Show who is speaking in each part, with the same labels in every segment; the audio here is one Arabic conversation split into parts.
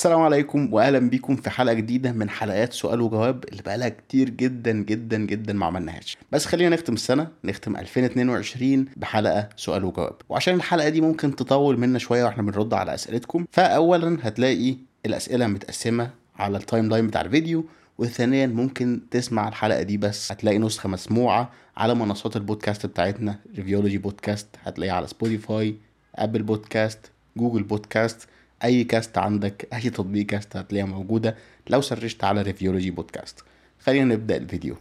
Speaker 1: السلام عليكم واهلا بيكم في حلقة جديدة من حلقات سؤال وجواب اللي بقالها كتير جدا جدا جدا ما عملناهاش. بس خلينا نختم السنة نختم 2022 بحلقة سؤال وجواب. وعشان الحلقة دي ممكن تطول منا شوية وإحنا بنرد على أسئلتكم فاولا هتلاقي الأسئلة متقسمة على ال timeline بتاع الفيديو وثانيا ممكن تسمع الحلقة دي بس هتلاقي نسخة مسموعة على منصات البودكاست بتاعتنا Reviewology Podcast هتلاقيها على Spotify Apple Podcast Google Podcast أي cast عندك أي تطبيق cast هتلاقيها موجودة لو سرشت على Reviewology Podcast خلينا نبدأ الفيديو.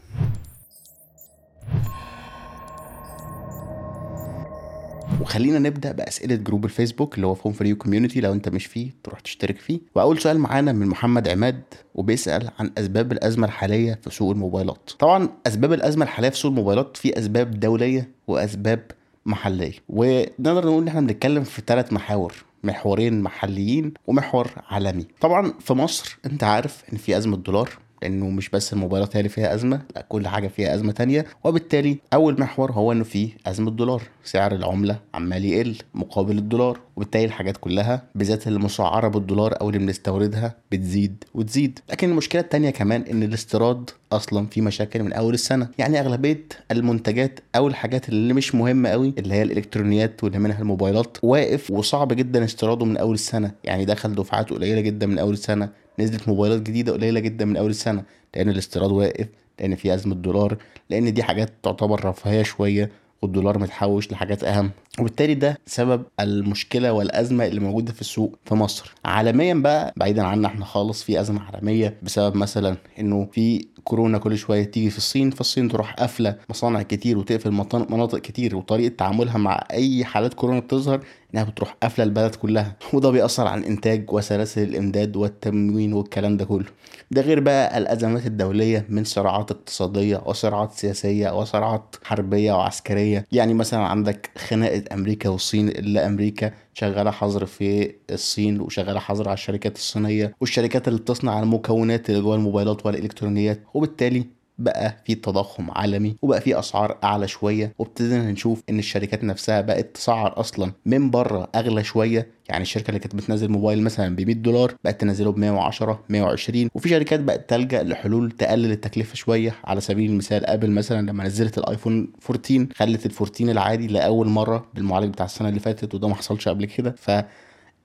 Speaker 1: وخلينا نبدأ بأسئلة group الفيسبوك اللي هو Phone Review Community لو أنت مش فيه تروح تشترك فيه. وأول سؤال معانا من محمد عماد وبيسأل عن أسباب الأزمة الحالية في سوق الموبايلات. طبعا أسباب الأزمة الحالية في سوق الموبايلات في أسباب دولية وأسباب محلية. ونقدر نقول إن إحنا بنتكلم في ثلاث محاور. محورين محليين ومحور عالمي. طبعا في مصر أنت عارف إن في أزمة دولار لأنه مش بس الموبايلات هي اللي فيها أزمة لأ كل حاجة فيها أزمة تانية. وبالتالي أول محور هو إنه في أزمة دولار سعر العملة عمال يقل مقابل الدولار. وبالتالي الحاجات كلها بالذات اللي مسعره بالدولار أو اللي بنستوردها بتزيد وتزيد. لكن المشكلة التانية كمان إن الاستيراد أصلا في مشاكل من أول السنة. يعني أغلبية المنتجات أو الحاجات اللي مش مهمة قوي اللي هي الإلكترونيات واللي منها الموبايلات واقف وصعب جدا استيراده من أول السنة. يعني دخل دفعات قليلة جدا من أول السنة. نزلت موبايلات جديدة قليلة جدا من أول السنة لأن الاستيراد واقف لأن في أزمة دولار لأن دي حاجات تعتبر رفاهية شوية والدولار متحوش لحاجات أهم. وبالتالي ده سبب المشكلة والأزمة اللي موجودة في السوق في مصر. عالميا بقى بعيدا عنا إحنا خالص في أزمة عالمية بسبب مثلا إنه في كورونا كل شوية تيجي في الصين فالصين تروح قافلة مصانع كتير وتقفل مناطق كتير وطريقة تعاملها مع أي حالات كورونا بتظهر إنها بتروح قافلة البلد كلها. وده بيأثر على الإنتاج وسلاسل الإمداد والتموين والكلام ده كله. ده غير بقى الأزمات الدولية من صراعات اقتصادية وصراعات سياسية وصراعات حربية وعسكرية. يعني مثلا عندك خناقة أمريكا والصين اللي أمريكا شغالة حظر في الصين وشغالة حظر على الشركات الصينية والشركات اللي بتصنع المكونات اللي جوه الموبايلات والإلكترونيات وبالتالي بقى في تضخم عالمي وبقى في أسعار أعلى شوية وابتدينا نشوف إن الشركات نفسها بقت تسعر أصلا من بره أغلى شوية. يعني الشركة اللي كانت بتنزل موبايل مثلا ب 100 دولار بقت تنزله ب 110 120 وفي شركات بقت تلجأ لحلول تقلل التكلفة شوية. على سبيل المثال ابل مثلا لما نزلت الآيفون 14 خلت ال 14 العادي لأول مرة بالمعالج بتاع السنة اللي فاتت وده ما حصلش قبل كده. ف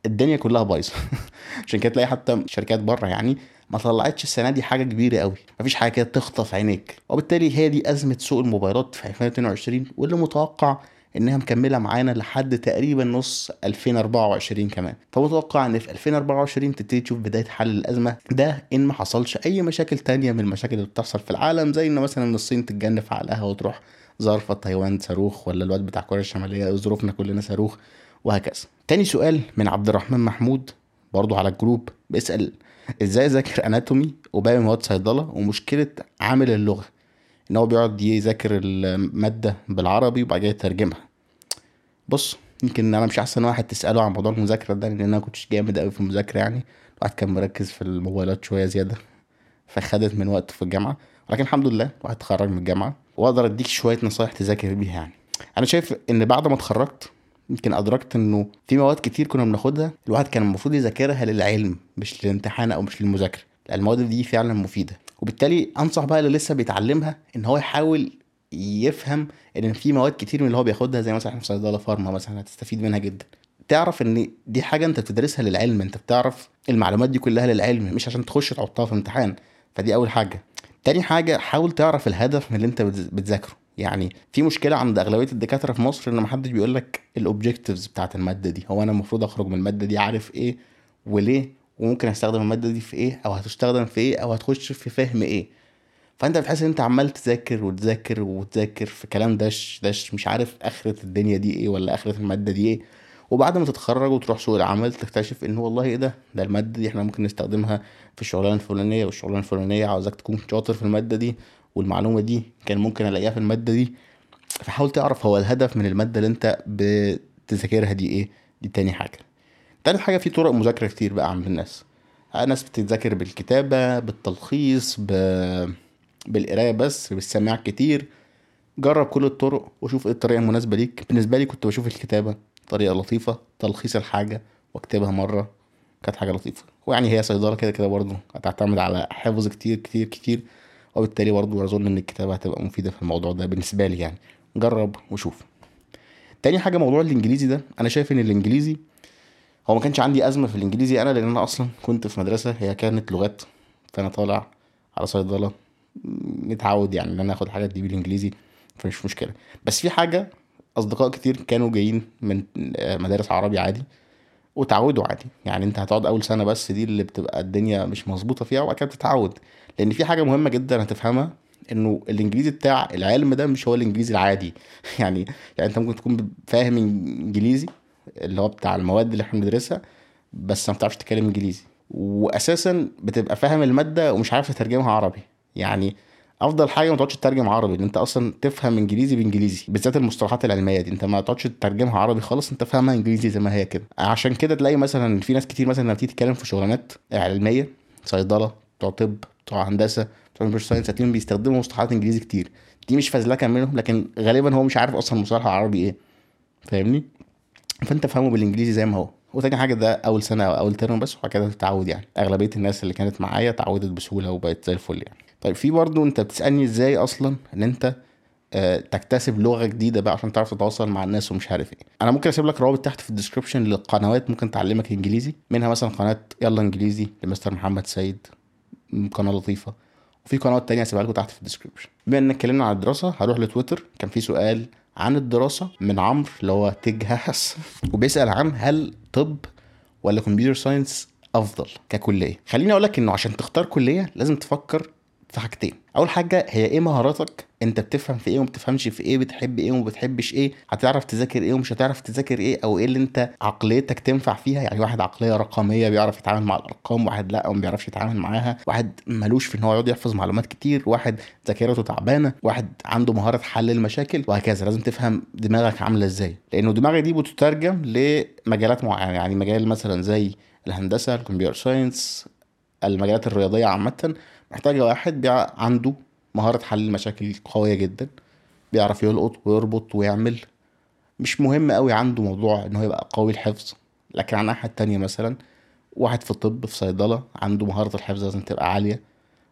Speaker 1: الدنيا كلها بايظة. عشان كده تلاقي حتى شركات بره يعني ما طلعتش السنة دي حاجة كبيرة قوي. مفيش حاجة كده تخطف عينيك. وبالتالي هي دي أزمة سوق الموبايلات في 2022 واللي متوقع إنها مكملة معانا لحد تقريبا نص 2024 كمان. فمتوقع إن في 2024 تبتدي تشوف بداية حل الأزمة ده إن ما حصلش أي مشاكل تانية من المشاكل اللي بتحصل في العالم زي إن مثلا الصين تتجنف عقلها وتروح ظرفة تايوان صاروخ ولا الواد بتاع كوريا الشمالية ظروفنا كلنا صاروخ وهكذا. تاني سؤال من عبد الرحمن محمود برضو على الجروب بيسأل إزاي اذاكر اناتومي وباقي مواد صيدلة ومشكلة عامل اللغة؟ إن هو بيقعد يذاكر المادة بالعربي وبعد كده يترجمها. بص يمكن أنا مش أحسن واحد تسأله عن موضوع المذاكرة ده لأن أنا كنتش جامد قوي في المذاكرة يعني. الواحد كان مركز في الموبايلات شوية زيادة فخدت من وقت في الجامعة. ولكن الحمد لله الواحد اتخرج من الجامعة وأقدر أديك شوية نصايح تذاكر بيها يعني. أنا شايف إن بعد ما اتخرجت يمكن أدركت إنه في مواد كتير كنا بناخدها الواحد كان المفروض يذاكرها للعلم مش للامتحان أو مش للمذاكرة. المواد دي فعلا مفيدة. وبالتالي أنصح بقى اللي لسه بيتعلمها إن هو يحاول يفهم إن في مواد كتير من اللي هو بياخدها زي مثلا في صيدلة فارما مثلا هتستفيد منها جدا. تعرف إن دي حاجة أنت بتدرسها للعلم أنت بتعرف المعلومات دي كلها للعلم مش عشان تخش تحطها في امتحان فدي أول حاجة. تاني حاجة حاول تعرف الهدف من اللي أنت بتذاكره. يعني في مشكلة عند أغلبية الدكاترة في مصر إن محدش بيقول لك ال objectives بتاعت المادة دي. هو أنا المفروض أخرج من المادة دي عارف إيه وليه وممكن أستخدم المادة دي في إيه أو هتستخدم في إيه أو هتخش في فهم إيه. فأنت بتحس إن أنت عمال تذاكر وتذاكر وتذاكر في كلام داش داش مش عارف آخرة الدنيا دي إيه ولا آخرة المادة دي إيه. وبعد ما تتخرج وتروح سوق العمل تكتشف إن والله إيه ده؟ ده المادة دي إحنا ممكن نستخدمها في الشغلانة الفلانية والشغلانة الفلانية عاوزك تكون شاطر في المادة دي. والمعلومة دي كان ممكن ألاقيها في المادة دي فحاول تعرف هو الهدف من المادة اللي أنت بتذاكرها دي إيه؟ دي تاني حاجة. تالت حاجة في طرق مذاكرة كتير بقى عند الناس. ناس بتذاكر بالكتابة بالتلخيص ب... بالقراية بس بالسماع كتير. جرب كل الطرق وشوف إيه الطريقة المناسبة ليك. بالنسبة لي كنت بشوف الكتابة طريقة لطيفة تلخيص الحاجة واكتبها مرة كانت حاجة لطيفة. ويعني هي صيدلة كده كده برضه هتعتمد على حفظ كتير كتير كتير. وبالتالي برضه أظن إن الكتابة هتبقى مفيدة في الموضوع ده بالنسبة لي يعني. جرب وشوف. تاني حاجة موضوع الإنجليزي ده. أنا شايف إن الإنجليزي هو ما كانش عندي أزمة في الإنجليزي أنا لأن أنا أصلا كنت في مدرسة هي كانت لغات فأنا طالع على صيدلة متعود يعني إن أنا آخد الحاجات دي بالانجليزي فمش مشكلة. بس في حاجة أصدقاء كتير كانوا جايين من مدارس عربي عادي وتعودوا عادي. يعني أنت هتقعد أول سنة بس دي اللي بتبقى الدنيا مش مظبوطة فيها وبعد كده بتتعود. لأن في حاجة مهمه جدا هتفهمها انه الانجليزي بتاع العلم ده مش هو الانجليزي العادي. يعني يعني انت ممكن تكون فاهم انجليزي اللي هو بتاع المواد اللي إحنا بندرسها بس ما بتعرفش تتكلم انجليزي. واساسا بتبقى فاهم المادة ومش عارف تترجمها عربي. يعني أفضل حاجة ما تقعدش تترجم عربي إن أنت أصلا تفهم انجليزي بإنجليزي بالذات المصطلحات العلمية دي. أنت ما تقعدش تترجمها عربي خالص أنت فاهمها انجليزي زي ما هي كده. عشان كده تلاقي مثلا في ناس كتير مثلا لما تيجي تتكلم في شغلانات علمية صيدلة بتوع طب بتوع هندسة بتوع computer science هتلاقيهم بيستخدموا مصطلحات إنجليزي كتير. دي مش فزلكه منهم لكن غالبا هو مش عارف أصلا مصطلح العربي إيه. فاهمني؟ فأنت فهمه بالإنجليزي زي ما هو. وتاني حاجة ده أول سنة أو أول ترم بس وبعد كده تتعود يعني. أغلبية الناس اللي كانت معايا اتعودت بسهولة وبقت زي الفل يعني. طيب في برضه أنت بتسألني إزاي أصلا إن أنت آه، تكتسب لغة جديدة بقى عشان تعرف تتواصل مع الناس ومش عارف إيه. أنا ممكن أسيب لك روابط تحت في ال description لقنوات ممكن تعلمك إنجليزي. منها مثلا قناة يلا إنجليزي لمستر محمد سيد. قناة لطيفة. وفي قنوات تانية هسيبها لكم تحت في ال description بما ان اتكلمنا عن الدراسة هروح لتويتر. كان في سؤال عن الدراسة من عمرو اللي هو تجهس وبيسأل عن هل طب ولا computer science أفضل ككلية. خليني أقول لك إنه عشان تختار كلية لازم تفكر في حاجتين. أول حاجة هي إيه مهاراتك؟ أنت بتفهم في إيه وما بتفهمش في إيه؟ بتحب إيه وما بتحبش إيه؟ هتعرف تذاكر إيه ومش هتعرف تذاكر إيه؟ أو إيه اللي أنت عقليتك تنفع فيها؟ يعني واحد عقلية رقمية بيعرف يتعامل مع الأرقام واحد لأ وما بيعرفش يتعامل معاها واحد ملوش في إن هو يقعد يحفظ معلومات كتير واحد ذاكرته تعبانة واحد عنده مهارة حل المشاكل وهكذا. لازم تفهم دماغك عاملة إزاي. لأنه دماغك دي بتترجم لمجالات معينه يعني مجال مثلا زي الهندسة الكمبيوتر ساينس المجالات الرياضية عامة. محتاجه واحد عنده مهارة حل المشاكل قوية جدا بيعرف يلقط ويربط ويعمل. مش مهم قوي عنده موضوع إن هو يبقى قوي الحفظ لكن على الناحية التانية مثلا واحد في الطب في صيدلة عنده مهارة الحفظ لازم تبقى عالية.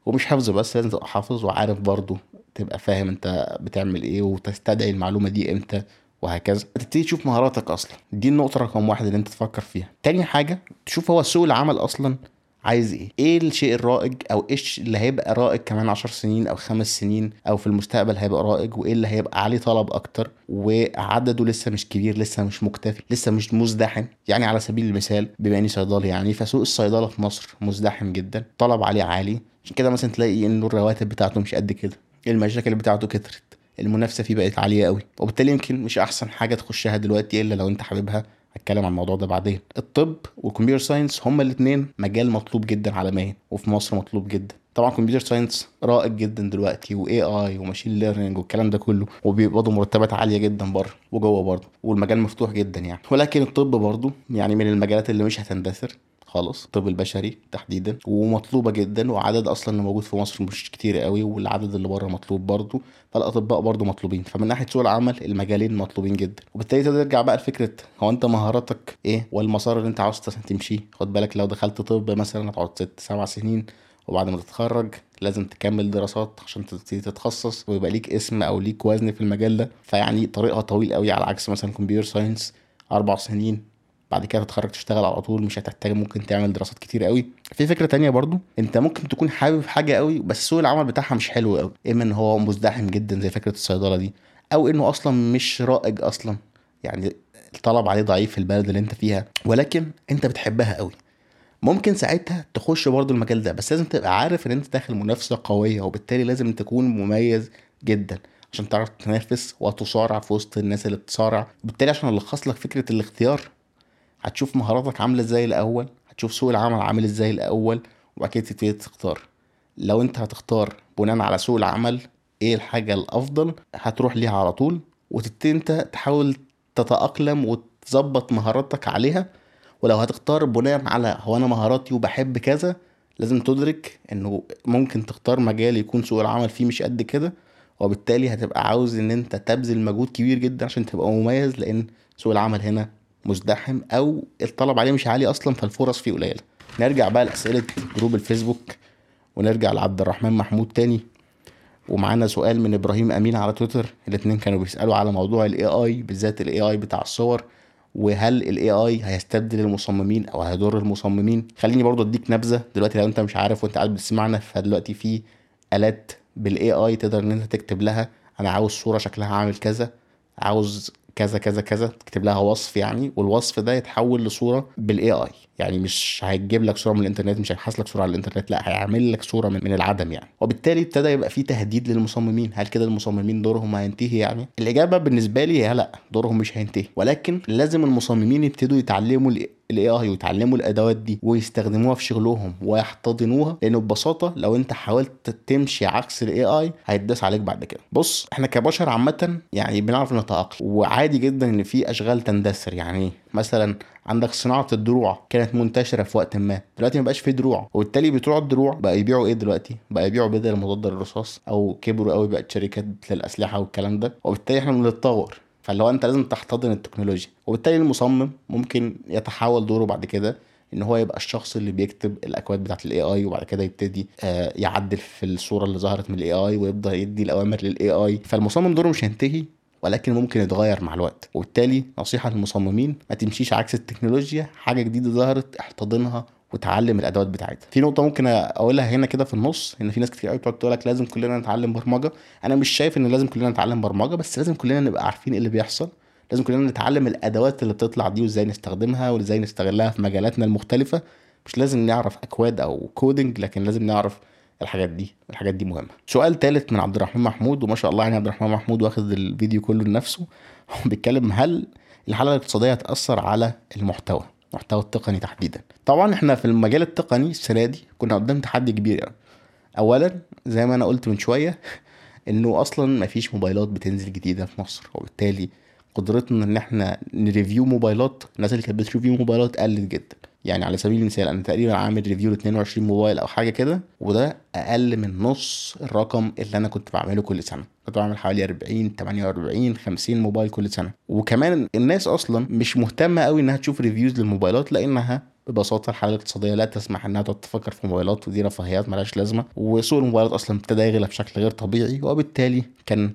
Speaker 1: ومش حفظ بس لازم تبقى حافظ وعارف برضه تبقى فاهم أنت بتعمل إيه وتستدعي المعلومة دي إمتى وهكذا. تبتدي تشوف مهاراتك أصلا. دي النقطة رقم واحد اللي أنت تفكر فيها. تاني حاجة تشوف هو سوق العمل أصلا عايز إيه؟ إيه الشيء الرائج أو إيش اللي هيبقى رائج كمان عشر سنين أو خمس سنين أو في المستقبل هيبقى رائج وايه اللي هيبقى عليه طلب أكتر وعدده لسه مش كبير لسه مش مكتفي لسه مش مزدحم؟ يعني على سبيل المثال بما اني صيدلي يعني فسوق الصيدلة في مصر مزدحم جدا طلب عليه عالي عشان كده مثلا تلاقي انه الرواتب بتاعته مش قد كده المشاكل بتاعته كترت المنافسة فيه بقت عالية قوي وبالتالي يمكن مش أحسن حاجة تخشها دلوقتي إلا لو أنت حاببها هتكلم عن الموضوع ده بعدين. الطب وال computer science هما الاثنين مجال مطلوب جدا عالميا وفي مصر مطلوب جدا. طبعا computer science رائج جدا دلوقتي و AI و machine learning والكلام ده كله وبيقبضوا مرتبات عالية جدا بره وجوه برضه والمجال مفتوح جدا يعني. ولكن الطب برضه يعني من المجالات اللي مش هتندثر. خالص الطب البشري تحديدا ومطلوبة جدا وعدد أصلا اللي موجود في مصر مش كتير قوي والعدد اللي بره مطلوب برضه فالأطباء برضه مطلوبين. فمن ناحية سوق العمل المجالين مطلوبين جدا. وبالتالي ترجع بقى لفكرة هو أنت مهاراتك إيه؟ والمسار اللي أنت عاوز تمشيه خد بالك لو دخلت طب مثلا هتقعد ست سبع سنين وبعد ما تتخرج لازم تكمل دراسات عشان تبتدي تتخصص ويبقى ليك اسم أو ليك وزن في المجال ده. فيعني طريقها طويل قوي على عكس مثلا computer science أربع سنين بعد كده تتخرج تشتغل على طول مش هتحتاج ممكن تعمل دراسات كتير قوي. في فكرة تانية برضو انت ممكن تكون حابب حاجة قوي بس سوق العمل بتاعها مش حلو قوي. اما ان هو مزدحم جدا زي فكرة الصيدلة دي؟ أو إنه أصلا مش رائج أصلا. يعني الطلب عليه ضعيف في البلد اللي أنت فيها ولكن أنت بتحبها قوي. ممكن ساعتها تخش برضو المجال ده بس لازم تبقى عارف إن أنت داخل منافسة قوية وبالتالي لازم تكون مميز جدا عشان تعرف تنافس وتصارع في وسط الناس اللي بتصارع وبالتالي عشان ألخص لك فكرة الاختيار هتشوف مهاراتك عاملة إزاي الأول هتشوف سوق العمل عامل إزاي الأول وبعد كده تبتدي تختار. لو انت هتختار بناء على سوق العمل إيه الحاجة الأفضل هتروح ليها على طول وتبتدي انت تحاول تتأقلم وتظبط مهاراتك عليها. ولو هتختار بناء على هو أنا مهاراتي وبحب كذا لازم تدرك انه ممكن تختار مجال يكون سوق العمل فيه مش قد كده وبالتالي هتبقى عاوز ان انت تبذل مجهود كبير جدا عشان تبقى مميز لأن سوق العمل هنا مزدحم أو الطلب عليه مش عالي أصلا فالفرص فيه قليلة. نرجع بقى لأسئلة جروب الفيسبوك ونرجع لعبد الرحمن محمود تاني. ومعانا سؤال من إبراهيم أمين على تويتر. الاتنين كانوا بيسألوا على موضوع ال AI بالذات ال AI بتاع الصور وهل ال AI هيستبدل المصممين أو هيضر المصممين؟ خليني برضو أديك نبذة دلوقتي لو أنت مش عارف وأنت قاعد بتسمعنا فدلوقتي في الات بال AI تقدر إن أنت تكتب لها أنا عاوز صورة شكلها عامل كذا عاوز كذا كذا كذا تكتب لها وصف يعني والوصف ده يتحول لصورة بال AI يعني مش هيجيب لك صورة من الإنترنت مش هيبحث لك صورة على الإنترنت لا هيعمل لك صورة من, من العدم يعني. وبالتالي ابتدى يبقى في تهديد للمصممين. هل كده المصممين دورهم هينتهي يعني؟ الإجابة بالنسبة لي هي لا دورهم مش هينتهي. ولكن لازم المصممين يبتدوا يتعلموا ال AI ويتعلموا الأدوات دي ويستخدموها في شغلهم ويحتضنوها لأنه ببساطة لو أنت حاولت تمشي عكس ال AI هيتداس عليك بعد كده. بص إحنا كبشر عامة يعني بنعرف نتأقلم وعادي جدا إن في أشغال تندثر. يعني مثلا عندك صناعة الدروع كانت منتشرة في وقت ما دلوقتي ما بقاش في دروع وبالتالي بتوع الدروع بقى يبيعوا إيه دلوقتي؟ بقى يبيعوا بدل مضاد للرصاص أو كبروا قوي بقت شركات للأسلحة والكلام ده وبالتالي إحنا بنتطور. فاللي هو انت لازم تحتضن التكنولوجيا. وبالتالي المصمم ممكن يتحول دوره بعد كده ان هو يبقى الشخص اللي بيكتب الأكواد بتاعت ال AI وبعد كده يبتدي آه، يعدل في الصورة اللي ظهرت من ال AI ويبدأ يدي الأوامر لل AI فالمصمم دوره مش هينتهي ولكن ممكن يتغير مع الوقت. وبالتالي نصيحة للمصممين ما تمشيش عكس التكنولوجيا حاجة جديدة ظهرت احتضنها وتعلم الأدوات بتاعتها. في نقطة ممكن أقولها هنا كده في النص إن في ناس كتير قوي بتقعد تقول لك لازم كلنا نتعلم برمجة. أنا مش شايف إن لازم كلنا نتعلم برمجة بس لازم كلنا نبقى عارفين إيه اللي بيحصل. لازم كلنا نتعلم الأدوات اللي بتطلع دي وإزاي نستخدمها وإزاي نستغلها في مجالاتنا المختلفة. مش لازم نعرف أكواد أو كودنج لكن لازم نعرف الحاجات دي. الحاجات دي مهمة. سؤال ثالث من عبد الرحمن محمود وما شاء الله يعني عبد الرحمن محمود واخد الفيديو كله لنفسه. هو بيتكلم هل الحالة الاقتصادية هتأثر على المحتوى؟ المحتوى التقني تحديدا. طبعا إحنا في المجال التقني السنة دي كنا قدام تحدي كبير يعني. اولا زي ما أنا قلت من شوية إنه أصلا مفيش موبايلات بتنزل جديدة في مصر وبالتالي قدرتنا إن إحنا ن review موبايلات الناس اللي كانت بت review موبايلات قلت جدا. يعني على سبيل المثال أنا تقريبا عامل review ل 22 موبايل أو حاجة كده وده أقل من نص الرقم اللي أنا كنت بعمله كل سنة. كنت بعمل حوالي 40 48 50 موبايل كل سنة. وكمان الناس أصلا مش مهتمة قوي إنها تشوف reviews للموبايلات لأنها ببساطة الحالة الاقتصادية لا تسمح إنها تقعد تفكر في موبايلات ودي رفاهيات ملهاش لازمة. وسوق الموبايلات أصلا ابتدى يغلى بشكل غير طبيعي وبالتالي كان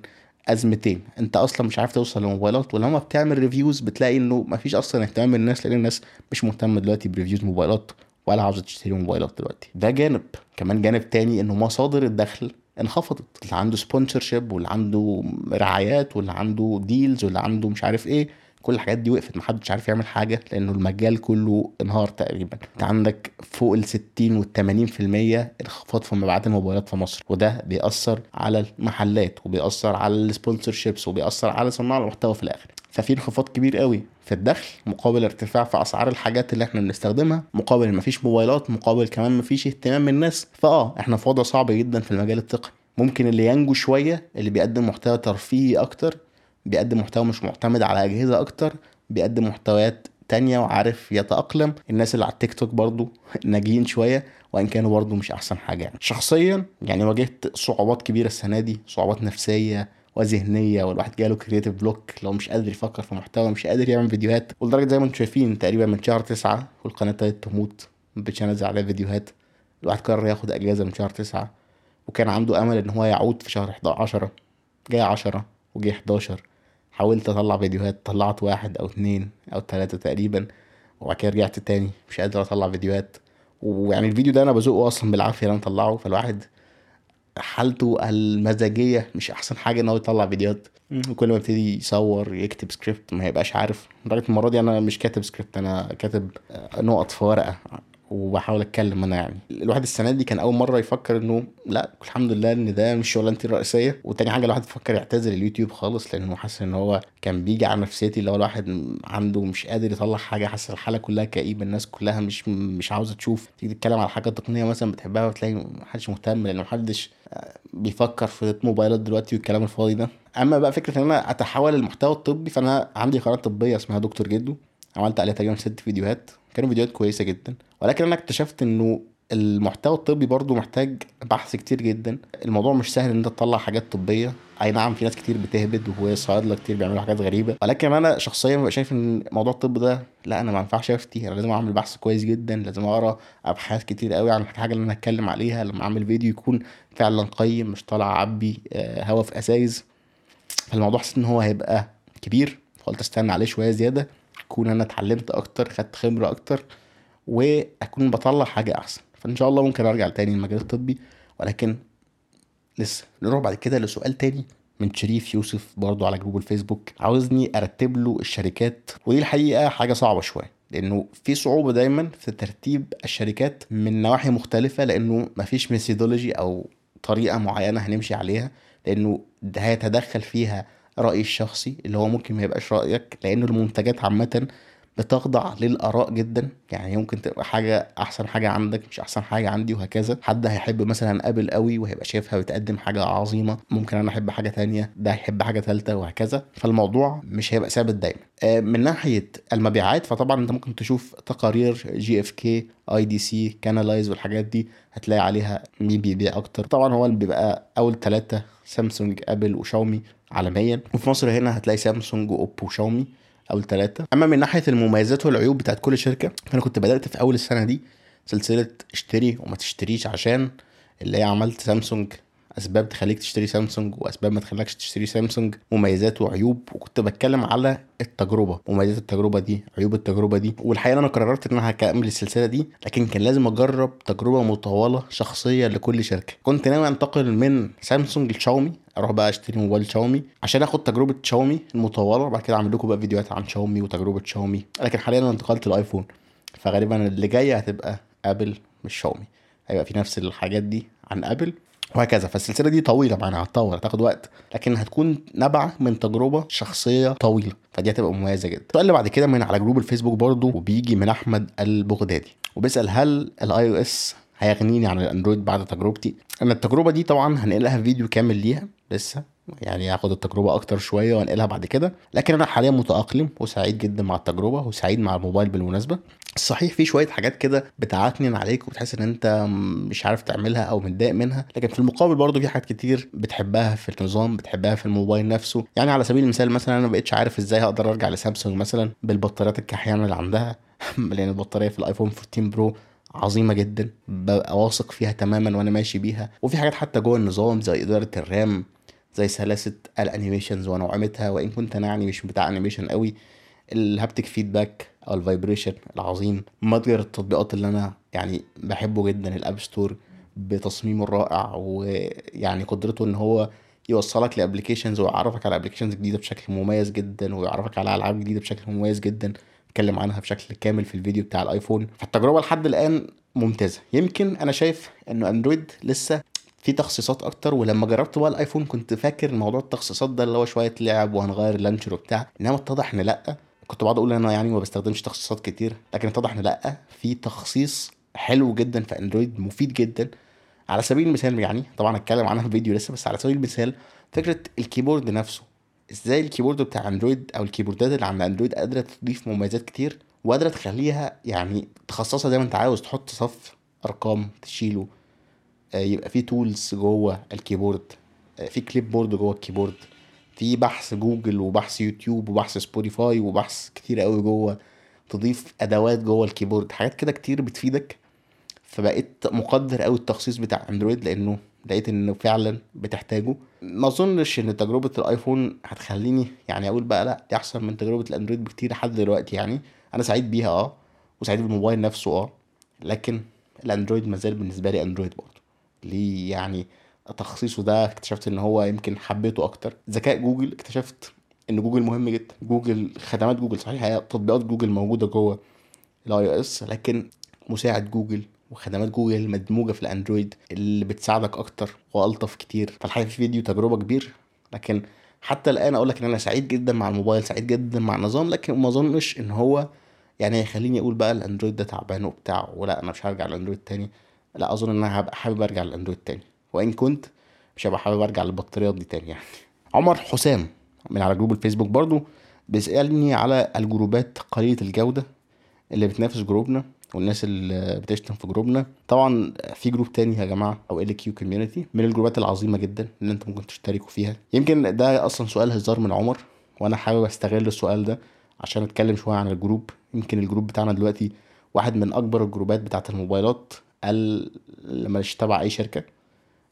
Speaker 1: ازمتين انت أصلا مش عارف توصل لموبايلات ولما بتعمل reviews بتلاقي انه مفيش أصلا اهتمام من الناس لأن الناس مش مهتمة دلوقتي ب reviews موبايلات ولا عاوزة تشتري موبايلات دلوقتي. ده جانب. كمان جانب تاني انه مصادر الدخل انخفضت. اللي عنده sponsorship واللي عنده رعايات واللي عنده deals واللي عنده مش عارف إيه كل الحاجات دي وقفت محدش عارف يعمل حاجة لأنه المجال كله انهار تقريبا. أنت عندك فوق ال 60 وال 80% انخفاض في مبيعات الموبايلات في مصر وده بيأثر على المحلات وبيأثر على ال sponsorships وبيأثر على صناع المحتوى في الآخر. ففي انخفاض كبير قوي في الدخل مقابل ارتفاع في أسعار الحاجات اللي إحنا بنستخدمها مقابل مفيش موبايلات مقابل كمان مفيش اهتمام من الناس. فآه إحنا في وضع صعب جدا في المجال التقني. ممكن اللي ينجو شوية اللي بيقدم محتوى ترفيهي أكتر بيقدم محتوى مش معتمد على أجهزة أكتر بيقدم محتويات تانية وعارف يتأقلم. الناس اللي على التيك توك برضو ناجيين شوية وإن كانوا برضو مش أحسن حاجة يعني. شخصيا يعني واجهت صعوبات كبيرة السنة دي صعوبات نفسية وذهنية والواحد جاله creative block لو مش قادر يفكر في محتوى مش قادر يعمل فيديوهات. ولدرجة زي ما أنتم شايفين تقريبا من شهر تسعة والقناة ابتدت تموت مبقتش انزل عليها فيديوهات. الواحد قرر ياخد إجازة من شهر تسعة وكان عنده أمل إن هو يعود في شهر 11 جاي 10 وجه 11 حاولت أطلع فيديوهات طلعت واحد أو اتنين أو تلاتة تقريبا وبعد كده رجعت تاني مش قادر أطلع فيديوهات. ويعني الفيديو ده أنا بزقه أصلا بالعافية إن أنا أطلعه فالواحد حالته المزاجية مش أحسن حاجة إن هو يطلع فيديوهات. وكل ما يبتدي يصور يكتب سكريبت ما يبقاش عارف. لدرجة المره دي أنا مش كاتب سكريبت أنا كاتب نقط في ورقة. وبحاول اتكلم أنا يعني. الواحد السنة دي كان أول مرة يفكر إنه لأ الحمد لله إن ده مش شغلانتي الرئيسيه وتاني حاجة الواحد فكر يعتزل اليوتيوب خالص لأنه حاسس إن هو كان بيجي على نفسيتي اللي هو الواحد عنده مش قادر يطلع حاجة حاسس الحالة كلها كئيبة الناس كلها مش مش عاوزة تشوف. تيجي تتكلم على حاجة تقنية مثلا بتحبها وتلاقي محدش مهتم لأن محدش بيفكر في موبايلات دلوقتي والكلام الفاضي ده. أما بقى فكرة إن أنا أتحول للمحتوى الطبي فأنا عندي قناة طبية اسمها دكتور جدو. عملت عليها تقريبا ست فيديوهات. كانوا فيديوهات كويسة جدا. ولكن أنا اكتشفت إنه المحتوى الطبي برضو محتاج بحث كتير جدا. الموضوع مش سهل إن أنت تطلع حاجات طبية. أي نعم في ناس كتير بتهبد وصيادله كتير بيعملوا حاجات غريبة. ولكن أنا شخصيا ببقى شايف إن موضوع الطب ده لا أنا ما ينفعش أفتي. أنا لازم أعمل بحث كويس جدا لازم أقرأ أبحاث كتير قوي عن الحاجة اللي أنا هتكلم عليها. لما أعمل فيديو يكون فعلا قيم مش طالع اعبي آه، هوا في ازايز فالموضوع حسيت إن هو هيبقى كبير. فقلت أستنى عليه شوية زيادة أكون أنا اتعلمت أكتر خدت خبرة أكتر. وأكون بطلع حاجة أحسن. فإن شاء الله ممكن أرجع تاني للمجال الطبي ولكن لسه نروح بعد كده لسؤال تاني من شريف يوسف برضو على group الفيسبوك. عاوزني أرتب له الشركات ودي الحقيقة حاجة صعبة شوية لأنه في صعوبة دايما في ترتيب الشركات من نواحي مختلفة لأنه مفيش methodology أو طريقة معينة هنمشي عليها لأنه ده هيتدخل فيها رأيي الشخصي اللي هو ممكن ما يبقاش رأيك لأنه المنتجات عامة بتخضع للآراء جدا. يعني ممكن تبقى حاجة أحسن حاجة عندك مش أحسن حاجة عندي وهكذا. حد هيحب مثلا أبل قوي وهيبقى شايفها بتقدم حاجة عظيمة ممكن أنا أحب حاجة تانية ده هيحب حاجة ثالثه وهكذا. فالموضوع مش هيبقى ثابت دايما. آه، من ناحية المبيعات فطبعا أنت ممكن تشوف تقارير GfK IDC Canalys والحاجات دي هتلاقي عليها مين بيبيع أكتر. طبعا هو اللي بيبقى أول ثلاثة سامسونج أبل وشاومي عالميا. وفي مصر هنا هتلاقي سامسونج وأوبو وشاومي. أول ثلاثة أما من ناحية المميزات والعيوب بتاعت كل شركة فأنا كنت بدأت في أول السنة دي سلسلة اشتري وما تشتريش عشان اللي هي عملت سامسونج أسباب تخليك تشتري سامسونج وأسباب ما تخليكش تشتري سامسونج مميزات وعيوب. وكنت بتكلم على التجربة مميزات التجربة دي عيوب التجربة دي. والحقيقة أنا قررت إن أنا هكمل السلسلة دي لكن كان لازم أجرب تجربة مطوله شخصية لكل شركة. كنت ناوي أنتقل من سامسونج لشاومي أروح بقى أشتري موبايل شاومي عشان آخد تجربة شاومي المطوله وبعد كده أعمل لكم بقى فيديوهات عن شاومي وتجربة شاومي. لكن حاليا أنا انتقلت للايفون فغالبا اللي جاية هتبقى ابل مش شاومي. هيبقى في نفس الحاجات دي عن ابل وهكذا. فالسلسلة دي طويلة معانا هتطول هتاخد وقت لكن هتكون نابعة من تجربة شخصية طويلة. فدي هتبقى مميزة جدا. السؤال اللي بعد كده من على group الفيسبوك برضو وبيجي من أحمد البغدادي وبيسأل هل ال iOS هيغنيني عن الأندرويد بعد تجربتي؟ أنا التجربة دي طبعا هنقلها فيديو كامل ليها لسه يعني هاخد التجربة أكتر شوية وأنقلها بعد كده. لكن أنا حاليا متأقلم وسعيد جدا مع التجربة وسعيد مع الموبايل بالمناسبة. صحيح في شوية حاجات كده بتعكنن عليك وبتحس إن أنت مش عارف تعملها أو متضايق منها. لكن في المقابل برضو في حاجات كتير بتحبها في النظام بتحبها في الموبايل نفسه. يعني على سبيل المثال مثلا أنا ما بقتش عارف إزاي هقدر أرجع لسامسونج مثلا بالبطاريات الكحيانة اللي عندها. لأن البطارية في الآيفون 14 Pro عظيمة جدا ببقى واثق فيها تماما وأنا ماشي بيها. وفي حاجات حتى جوه النظام زي إدارة ال RAM زي سلاسة ال animations ونعومتها وإن كنت أنا يعني مش بتاع animation قوي ال haptic feedback أو ال vibration العظيم متجر التطبيقات اللي أنا يعني بحبه جدا ال App Store بتصميمه الرائع ويعني قدرته إن هو يوصلك ل applications ويعرفك على applications جديدة بشكل مميز جدا ويعرفك على ألعاب جديدة بشكل مميز جدا اتكلم عنها بشكل كامل في الفيديو بتاع الايفون فالتجربة لحد الآن ممتازة. يمكن أنا شايف إنه اندرويد لسه في تخصيصات أكتر ولما جربت بقى الآيفون كنت فاكر موضوع التخصيصات ده اللي هو شوية لعب وهنغير ال launcher وبتاع إنما اتضح إن لأ. كنت بقعد أقول أنا يعني ما بستخدمش تخصيصات كتير لكن اتضح إن لأ في تخصيص حلو جدا في أندرويد مفيد جدا. على سبيل المثال يعني طبعا هتكلم عنها في فيديو لسه بس على سبيل المثال فكرة ال keyboard نفسه. إزاي ال keyboard بتاع أندرويد أو ال keyboardات اللي عند أندرويد قادرة تضيف مميزات كتير وقادرة تخليها يعني تخصصها زي ما أنت عاوز تحط صف أرقام تشيله يبقى في tools جوه ال keyboard آه، في clipboard جوه ال keyboard في بحث جوجل وبحث يوتيوب وبحث سبوتيفاي وبحث كتير قوي جوه تضيف أدوات جوه ال keyboard حاجات كده كتير بتفيدك. فبقيت مقدر قوي التخصيص بتاع اندرويد لأنه لقيت انه فعلا بتحتاجه. ما أظنش إن تجربة الآيفون هتخليني يعني أقول بقى لأ دي أحسن من تجربة الأندرويد بكتير لحد دلوقتي يعني. أنا سعيد بيها آه وسعيد بالموبايل نفسه آه لكن الأندرويد مازال بالنسبة لي اندرويد برضه. ليه يعني تخصيصه ده اكتشفت إن هو يمكن حبيته أكتر. ذكاء جوجل اكتشفت إن جوجل مهم جدا. جوجل خدمات جوجل صحيح هي تطبيقات جوجل موجودة جوه ال iOS لكن مساعد جوجل وخدمات جوجل المدموجه في الأندرويد اللي بتساعدك أكتر وألطف كتير. فالحقيقة في فيديو تجربة كبير لكن حتى الآن أقول لك إن أنا سعيد جدا مع الموبايل سعيد جدا مع النظام لكن ما أظنش إن هو يعني هيخليني أقول بقى الأندرويد ده تعبان وبتاع ولا أنا مش هرجع للأندرويد تاني. لا أظن إن أنا هبقى حابب أرجع للأندرويد تاني. وإن كنت مش هبقى حابب أرجع للبطاريات دي تاني يعني. عمر حسام من على group الفيسبوك برضو بيسألني على ال groupات قليلة الجودة اللي بتنافس groupنا والناس اللي بتشتم في groupنا. طبعا في group تاني يا جماعة أو LQ Community من ال groupات العظيمة جدا اللي أنتم ممكن تشتركوا فيها. يمكن ده أصلا سؤال هزار من عمر وأنا حابب أستغل السؤال ده عشان أتكلم شوية عن ال group. يمكن ال group بتاعنا دلوقتي واحد من أكبر ال groupات بتاعة الموبايلات. قال مش تبع أي شركة.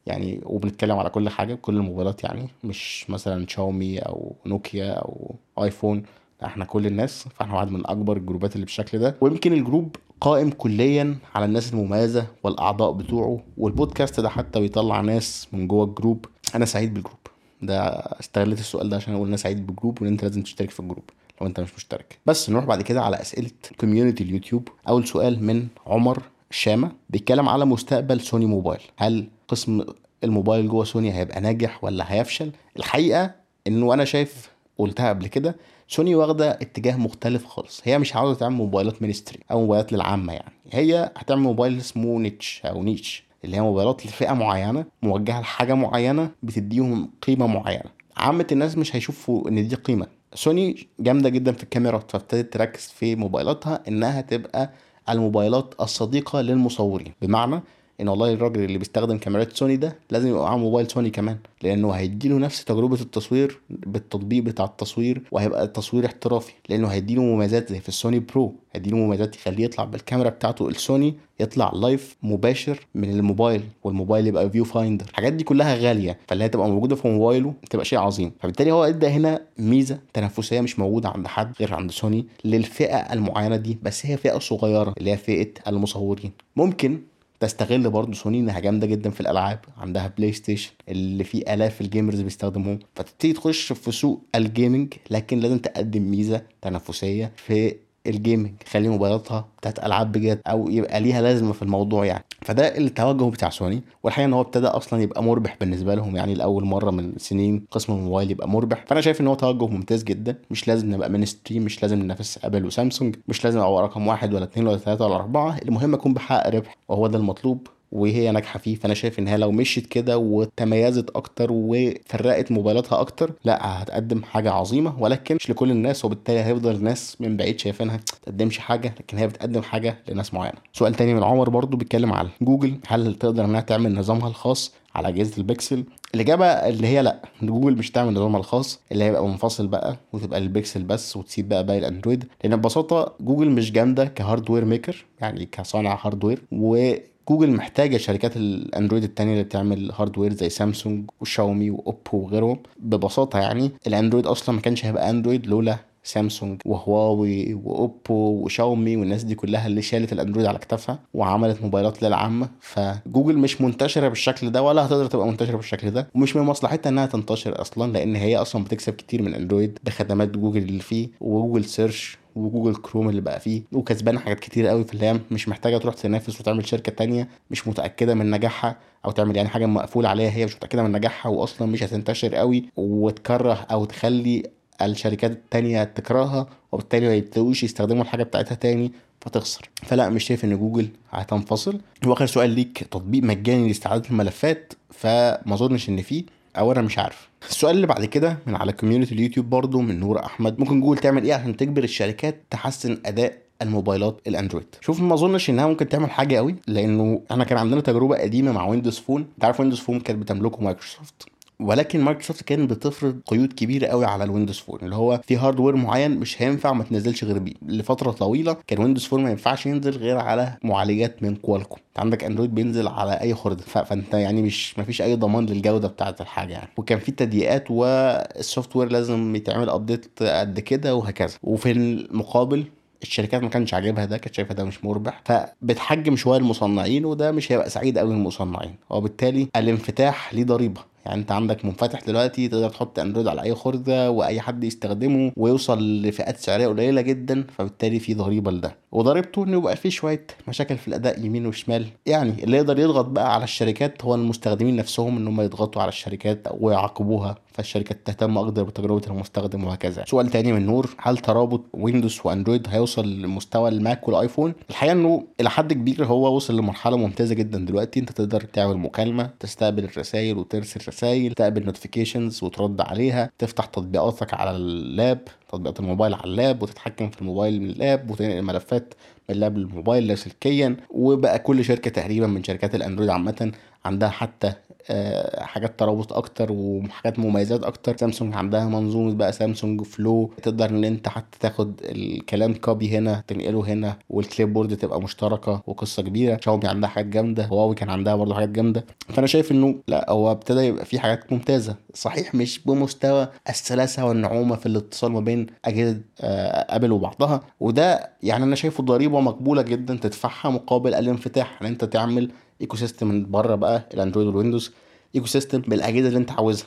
Speaker 1: يعني وبنتكلم على كل حاجة كل الموبايلات يعني مش مثلا شاومي أو نوكيا أو آيفون. إحنا كل الناس فإحنا واحد من أكبر ال groups ات اللي بالشكل ده. ويمكن ال group قائم كليا على الناس المميزة والأعضاء بتوعه. والبودكاست ده حتى بيطلع ناس من جوه ال group. أنا سعيد بال group. ده استغلت السؤال ده عشان أقول أنا سعيد بال group وإن أنت لازم تشترك في ال group لو أنت مش مشترك. بس نروح بعد كده على أسئلة community اليوتيوب. أول سؤال من عمر شامة بيتكلم على مستقبل سوني موبايل. هل قسم الموبايل جوه سوني هيبقى ناجح ولا هيفشل؟ الحقيقة إنه أنا شايف قلتها قبل كده سوني واخدة اتجاه مختلف خالص. هي مش عاوزة تعمل موبايلات mainstream أو موبايلات للعامة يعني. هي هتعمل موبايل اسمه niche أو نيش اللي هي موبايلات لفئة معينة موجهة لحاجة معينة بتديهم قيمة معينة. عامة الناس مش هيشوفوا إن دي قيمة. سوني جامدة جدا في الكاميرات فابتدت تركز في موبايلاتها إنها تبقى الموبايلات الصديقة للمصورين. بمعنى إن والله الراجل اللي بيستخدم كاميرات سوني ده لازم يبقى معاه موبايل سوني كمان لأنه هيديله نفس تجربة التصوير بالتطبيق بتاع التصوير وهيبقى التصوير احترافي لأنه هيديله مميزات زي في ال Sony Pro هيديله مميزات يخليه يطلع بالكاميرا بتاعته السوني يطلع live مباشر من الموبايل والموبايل يبقى view finder الحاجات دي كلها غالية فاللي هي تبقى موجودة في موبايله تبقى شيء عظيم. فبالتالي هو ادى هنا ميزة تنافسية مش موجودة عند حد غير عند سوني للفئة المعينة دي بس هي فئة صغيرة اللي هي فئة المصورين. ممكن تستغل برضه سوني انها جامدة جدا في الألعاب عندها بلاي ستيشن اللي فيه آلاف ال gamers بيستخدموه. فتبتدي تخش في سوق ال gaming لكن لازم تقدم ميزة تنافسية في ال gaming. خلي موبايلاتها بتاعت ألعاب بجد أو يبقى ليها لازمة في الموضوع يعني. فده التوجه بتاع سوني والحقيقة إن هو ابتدى أصلا يبقى مربح بالنسبة لهم يعني لأول مرة من سنين قسم الموبايل يبقى مربح. فأنا شايف إن هو توجه ممتاز جدا. مش لازم نبقى mainstream مش لازم ننافس أبل وسامسونج مش لازم أبقى رقم واحد ولا اثنين ولا ثلاثة ولا أربعة. المهم اكون بحقق ربح وهو ده المطلوب. وهي ناجحة فيه. فأنا شايف إن هي لو مشيت كده وتميزت أكتر وفرقت موبايلاتها أكتر لا هتقدم حاجة عظيمة. ولكن مش لكل الناس وبالتالي هيفضل الناس من بعيد شايفينها تقدمش حاجة لكن هي بتقدم حاجة لناس معينة. سؤال تاني من عمر برضو بيتكلم على جوجل. هل تقدر إنها تعمل نظامها الخاص على أجهزة البيكسل؟ الإجابة اللي هي لا. جوجل مش تعمل نظامها الخاص اللي هيبقى منفصل بقى وتبقى البيكسل بس وتسيب بقى باقي الأندرويد. لأن ببساطة جوجل مش جامدة ك hardware maker يعني كصانع hardware و جوجل محتاجة شركات الأندرويد التانية اللي بتعمل hardware زي سامسونج وشاومي وأوبو وغيرهم. ببساطة يعني الأندرويد أصلا ما كانش هيبقى أندرويد لولا سامسونج وهواوي وأوبو وشاومي والناس دي كلها اللي شالت الأندرويد على كتافها وعملت موبايلات للعامه فجوجل مش منتشرة بالشكل ده ولا هتقدر تبقى منتشرة بالشكل ده ومش من مصلحتها إنها تنتشر أصلا لأن هي أصلا بتكسب كتير من اندرويد بخدمات جوجل اللي فيه و Google Search و Google Chrome اللي بقى فيه وكسبانه حاجات كتير قوي في اللي هي مش محتاجة تروح تنافس وتعمل شركة تانية مش متأكدة من نجاحها أو تعمل يعني حاجة مقفول عليها هي مش متأكدة من نجاحها واصلا مش هتنتشر قوي وتكره أو تخلي الشركات التانية تكرهها وبالتالي ما يبتدوش يستخدموا الحاجة بتاعتها تاني فتخسر. فلا مش شايف إن جوجل هتنفصل. وآخر سؤال ليك تطبيق مجاني لاستعادة الملفات فما أظنش إن فيه. أو أنا مش عارف. السؤال اللي بعد كده من على community اليوتيوب برضو من نور أحمد. ممكن جوجل تعمل إيه عشان تجبر الشركات تحسن أداء الموبايلات الأندرويد؟ شوف ما أظنش إنها ممكن تعمل حاجة قوي لأنه إحنا كان عندنا تجربة قديمة مع ويندوز فون أنت عارف ويندوز فون كانت بتملكه مايكروسوفت. ولكن مايكروسوفت كانت بتفرض قيود كبيرة قوي على الويندوز فون اللي هو في hardware معين مش هينفع ما تنزلش غير بيه. لفترة طويلة كان ويندوز فون ما ينفعش ينزل غير على معالجات من كوالكوم انت عندك اندرويد بينزل على اي خرده فانت يعني مش ما فيش اي ضمان للجودة بتاعه الحاجة يعني. وكان في تضييقات وال software لازم يتعمل update قد كده وهكذا. وفي المقابل الشركات ما كانش عاجبها ده كانت شايفة ده مش مربح فبتحجم شوية المصنعين وده مش هيبقى سعيد قوي للمصنعين وبالتالي الانفتاح ليه ضريبة. يعني انت عندك منفتح دلوقتي تقدر تحط اندرويد على أي خرده وأي حد يستخدمه ويوصل لفئات سعرية قليلة جدا فبالتالي في ضريبة لده. وضريبته إنه يبقى فيه شوية مشاكل في الأداء يمين وشمال. يعني اللي يقدر يضغط بقى على الشركات هو المستخدمين نفسهم ان هم يضغطوا على الشركات ويعاقبوها. فالشركات تهتم أكتر بتجربة المستخدم وهكذا. سؤال تاني من نور هل ترابط ويندوز وأندرويد هيوصل لمستوى الماك والآيفون؟ الحقيقة إنه إلى حد كبير هو وصل لمرحلة ممتازة جدا دلوقتي. أنت تقدر تعمل مكالمة تستقبل الرسائل وترسل رسائل تقبل notifications وترد عليها تفتح تطبيقاتك على ال lap تطبيقات الموبايل على ال lap وتتحكم في الموبايل من ال lap وتنقل ملفات من lap الموبايل لاسلكيا وبقى كل شركة تقريبا من شركات الأندرويد عامة عندها حتى آه، حاجات ترابط أكتر وحاجات مميزات أكتر. سامسونج عندها منظومة بقى سامسونج فلو. تقدر إن أنت حتى تاخد الكلام copy هنا تنقله هنا وال clipboard تبقى مشتركة وقصة كبيرة. شاومي عندها حاجات جامدة هواوي كان عندها برضه حاجات جامدة. فأنا شايف إنه لأ هو ابتدى يبقى في حاجات ممتازة. صحيح مش بمستوى السلاسة والنعومة في الاتصال ما بين أجهزة آه، أبل وبعضها. وده يعني أنا شايفه ضريبة مقبولة جدا تدفعها مقابل الانفتاح. إن أنت تعمل ecosystem من بره بقى الاندرويد والويندوز ecosystem بالأجهزة اللي أنت عاوزها.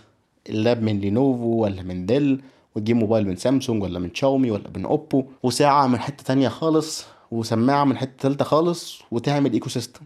Speaker 1: اللاب من لينوفو ولا من ديل وتجيب موبايل من سامسونج ولا من شاومي ولا من اوبو وساعة من حتة تانية خالص وسماعة من حتة تالتة خالص وتعمل ecosystem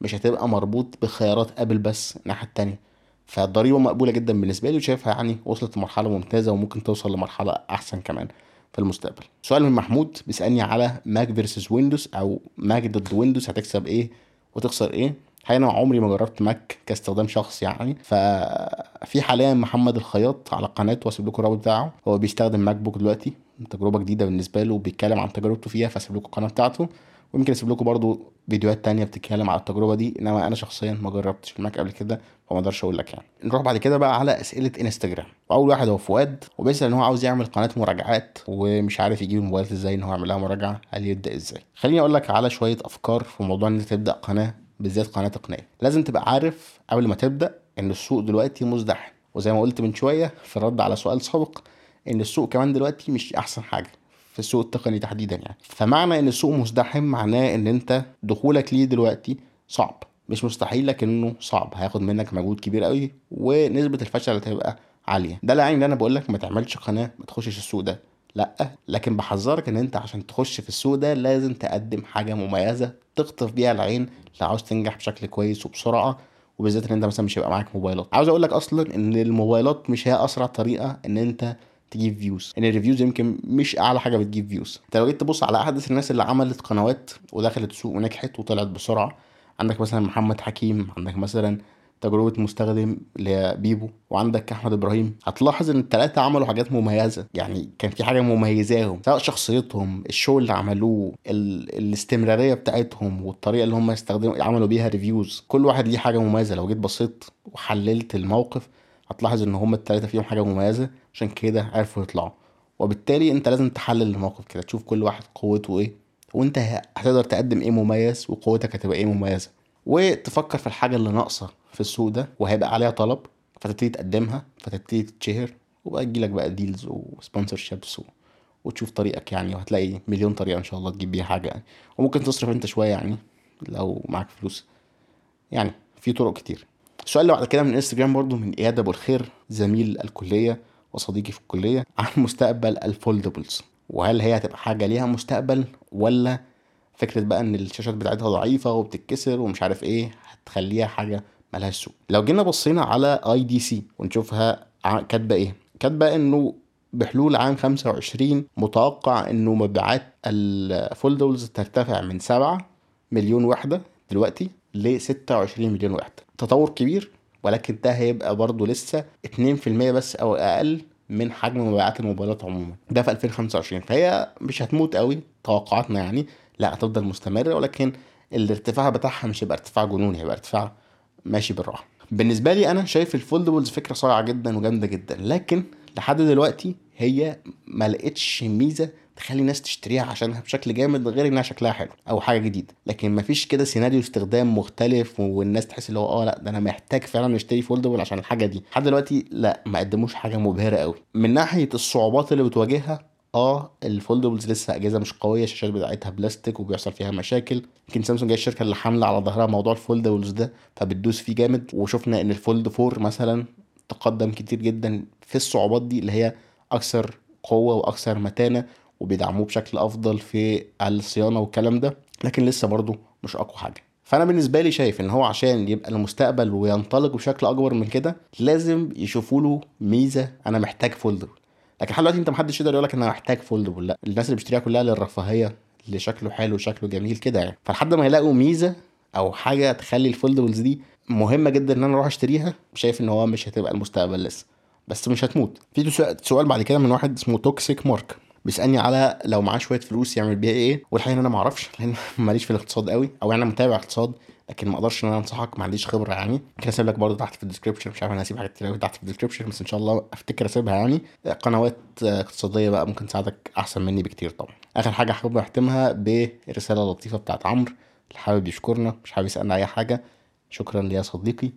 Speaker 1: مش هتبقى مربوط بخيارات ابل بس الناحية التانية. فالضريبة مقبولة جدا بالنسبة لي وشايفها يعني وصلت لمرحلة ممتازة وممكن توصل لمرحلة أحسن كمان في المستقبل. سؤال من محمود بيسألني على ماك versus ويندوز أو ماك ضد ويندوز هتكسب إيه؟ وتخسر إيه؟ الحقيقة أنا عمري ما جربت ماك كاستخدام شخصي يعني. ففي حاليا محمد الخياط على قناته واسيب لكم الرابط بتاعه. هو بيستخدم ماك بوك دلوقتي تجربة جديدة بالنسبة له وبيتكلم عن تجربته فيها فاسيب لكم القناة بتاعته. ويمكن أسيب لكم برضو فيديوهات تانية بتتكلم على التجربة دي. إنما أنا شخصيا ما جربتش الماك قبل كده فما أقدرش أقول لك يعني. نروح بعد كده بقى على أسئلة إنستجرام. واول واحد هو فؤاد وبيسأل إن هو عاوز يعمل قناة مراجعات ومش عارف يجيب الموبايلات إزاي إن هو يعمل لها مراجعة هل يبدأ إزاي؟ خليني أقول لك على شوية أفكار في موضوع إن أنت تبدأ قناة. بالذات قناة تقنيه لازم تبقى عارف قبل ما تبدأ إن السوق دلوقتي مزدحم. وزي ما قلت من شوية في الرد على سؤال سابق إن السوق كمان دلوقتي مش أحسن حاجة في السوق التقني تحديدا يعني. فمعنى إن السوق مزدحم معناه إن أنت دخولك ليه دلوقتي صعب. مش مستحيل لكنه صعب. هياخد منك مجهود كبير قوي ونسبة الفشل هتبقى عالية. ده لا يعني ان أنا بقول لك ما تعملش قناة ما تخشش السوق ده. لا لكن بحذرك إن أنت عشان تخش في السوق ده لازم تقدم حاجة مميزة تخطف بيها العين لو عاوز تنجح بشكل كويس وبسرعة وبالذات إن أنت مثلا مش هيبقى معاك موبايلات. عاوز أقول لك أصلا إن الموبايلات مش هي أسرع طريقة إن أنت تجيب views إن ال reviews يمكن مش أعلى حاجة بتجيب views أنت لو جيت تبص على احدث الناس اللي عملت قنوات ودخلت السوق ونجحت وطلعت بسرعة عندك مثلا محمد حكيم عندك مثلا تجربة مستخدم لبيبو. وعندك أحمد إبراهيم. هتلاحظ إن الثلاثه عملوا حاجات مميزة. يعني كان في حاجة مميزاهم سواء شخصيتهم ال show اللي عملوه ال... الاستمرارية بتاعتهم والطريقة اللي هم استخدموا عملوا بيها reviews كل واحد ليه حاجة مميزة. لو جيت بصيت وحللت الموقف هتلاحظ إن هم الثلاثه فيهم حاجة مميزة. عشان كده عرفوا يطلعوا. وبالتالي أنت لازم تحلل الموقف كده. تشوف كل واحد قوته إيه. وأنت هتقدر تقدم إيه مميز وقوتك هتبقى إيه مميزة. وتفكر في الحاجة اللي ناقصة في السوق ده وهيبقى عليها طلب فتبتدي تقدمها فتبتدي تتشهر وبقى تجيلك بقى deals و sponsorships وتشوف طريقك يعني وهتلاقي مليون طريقة إن شاء الله تجيب بيها حاجة يعني. وممكن تصرف أنت شوية يعني لو معاك فلوس. يعني في طرق كتير. السؤال اللي بعد كده من انستجرام برضو من إياد أبو الخير زميل الكلية وصديقي في الكلية عن مستقبل ال foldables وهل هي هتبقى حاجة ليها مستقبل ولا فكرة بقى إن الشاشات بتاعتها ضعيفة وبتتكسر ومش عارف إيه هتخليها حاجة ملهاش سوق. لو جينا بصينا على IDC ونشوفها كاتبة إيه؟ كاتبة إنه بحلول عام 25 متوقع إنه مبيعات ال foldables ترتفع من 7 مليون وحده دلوقتي ل 26 مليون وحده تطور كبير ولكن ده هيبقى برضه لسه 2% بس أو أقل من حجم مبيعات الموبايلات عموما. ده في 2025 فهي مش هتموت قوي توقعاتنا يعني. لا هتفضل مستمره ولكن الارتفاع بتاعها مش هيبقى ارتفاع جنوني هيبقى ارتفاع ماشي بالراحة. بالنسبة لي أنا شايف الفولدبلز فكرة صايعة جدا وجامدة جدا لكن لحد دلوقتي هي ما لقيتش ميزة تخلي الناس تشتريها عشانها بشكل جامد غير إنها شكلها حلو أو حاجة جديدة. لكن ما فيش كده سيناريو استخدام مختلف والناس تحس اللي هو آه لأ ده أنا محتاج فعلا اشتري foldable عشان الحاجة دي. لحد دلوقتي لأ ما قدموش حاجة مبهرة قوي من ناحية الصعوبات اللي بتواجهها آه ال foldables لسه أجهزة مش قوية الشاشات بتاعتها بلاستيك وبيحصل فيها مشاكل. يمكن سامسونج هي الشركة اللي حاملة على ظهرها موضوع ال foldables ده فبتدوس فيه جامد. وشفنا إن الفولد 4 مثلا تقدم كتير جدا في الصعوبات دي اللي هي أكثر قوة وأكثر متانة وبيدعموه بشكل أفضل في الصيانة والكلام ده. لكن لسه برضه مش أقوى حاجة. فأنا بالنسبة لي شايف إن هو عشان يبقى المستقبل وينطلق بشكل أكبر من كده لازم يشوفوا له ميزة. أنا محتاج foldable لكن لحد دلوقتي انت محدش يقدر يقول لك أنا محتاج foldable لا الناس اللي بتشتريها كلها للرفاهية اللي شكله حلو وشكله جميل كده يعني. فلحد ما يلاقوا ميزة أو حاجة تخلي ال foldables دي مهمة جدا إن أنا أروح أشتريها شايف إن هو مش هتبقى المستقبل لسه. بس مش هتموت. في سؤال بعد كده من واحد اسمه توكسيك مارك بيسألني على لو معاه شوية فلوس يعمل بيها إيه والحقيقة أنا ما أعرفش لأن ماليش في الاقتصاد قوي أو يعني متابع اقتصاد. لكن ما أقدرش ان أنا انصحك ما عنديش خبرة يعني. ممكن اسيب لك برضه تحت في ال description مش عارف أنا هسيب حاجات كتير تحت في ال description بس إن شاء الله أفتكر أسيبها يعني. قنوات اقتصادية بقى ممكن تساعدك أحسن مني بكتير طبعا. آخر حاجة حابب اختمها برسالة لطيفة بتاعت عمرو. اللي حابب يشكرنا مش حابب يسألنا أي حاجة. شكرا ليا صديقي.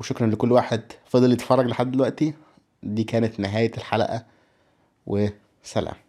Speaker 1: وشكرا لكل واحد فضل يتفرج لحد دلوقتي. دي كانت نهاية الحلقة وسلام.